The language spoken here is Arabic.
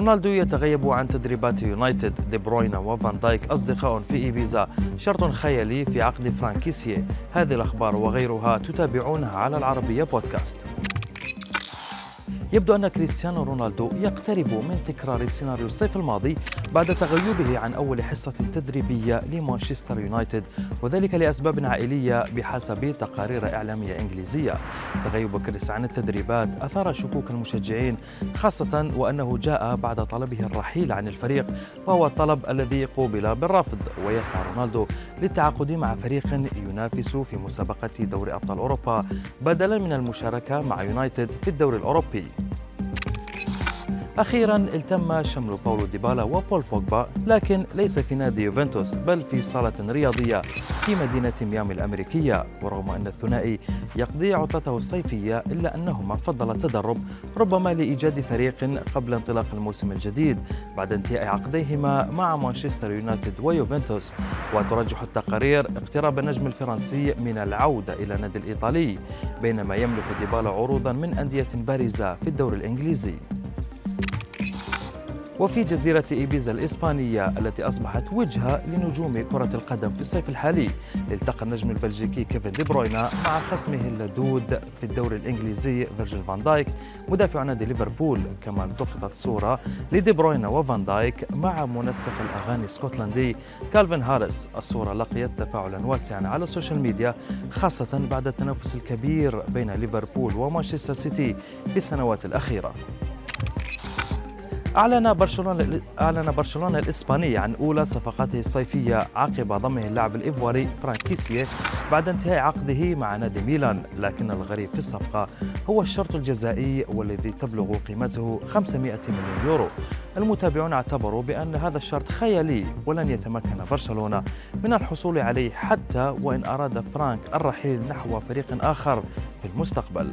رونالدو يتغيب عن تدريبات يونايتد. دي بروينا وفان دايك أصدقاء في إيبيزا. شرط خيالي في عقد فرانك كيسيه هذه الأخبار وغيرها تتابعونها على العربية بودكاست. يبدو أن كريستيانو رونالدو يقترب من تكرار سيناريو الصيف الماضي بعد تغيبه عن أول حصة تدريبية لمانشستر يونايتد وذلك لأسباب عائلية بحسب تقارير إعلامية إنجليزية. تغيب كريس عن التدريبات أثار شكوك المشجعين خاصة وأنه جاء بعد طلبه الرحيل عن الفريق وهو الطلب الذي قوبل بالرفض. ويسعى رونالدو للتعاقد مع فريق ينافس في مسابقة دوري أبطال أوروبا بدلا من المشاركة مع يونايتد في الدوري الأوروبي. أخيرا التم شمل باولو ديبالا وبول بوجبا لكن ليس في نادي يوفنتوس بل في صالة رياضية في مدينة ميامي الأمريكية. ورغم أن الثنائي يقضي عطلته الصيفية إلا أنهما فضل التدرب ربما لإيجاد فريق قبل انطلاق الموسم الجديد بعد انتهاء عقديهما مع مانشستر يونايتد ويوفنتوس. وترجح التقارير اقتراب النجم الفرنسي من العودة إلى النادي الإيطالي بينما يملك ديبالا عروضا من أندية بارزة في الدوري الإنجليزي. وفي جزيرة إيبيزا الإسبانية التي أصبحت وجهة لنجوم كرة القدم في الصيف الحالي. التقى النجم البلجيكي كيفن دي بروينا مع خصمه اللدود في الدوري الإنجليزي فيرجيل فان دايك مدافع نادي ليفربول كما التقطت صورة لدي بروينا وفان دايك مع منسق الأغاني الاسكتلندي كالفين هاريس الصورة لقيت تفاعلا واسعا على السوشيال ميديا خاصة بعد التنافس الكبير بين ليفربول ومانشستر سيتي في السنوات الأخيرة. أعلن برشلونة أعلن برشلونة الإسباني عن أولى صفقاته الصيفية عقب ضمه اللاعب الإيفواري فرانك كيسيه بعد انتهاء عقده مع نادي ميلان لكن الغريب في الصفقة هو الشرط الجزائي والذي تبلغ قيمته 500 مليون يورو. المتابعون اعتبروا بأن هذا الشرط خيالي ولن يتمكن برشلونة من الحصول عليه حتى وإن أراد فرانك الرحيل نحو فريق آخر في المستقبل.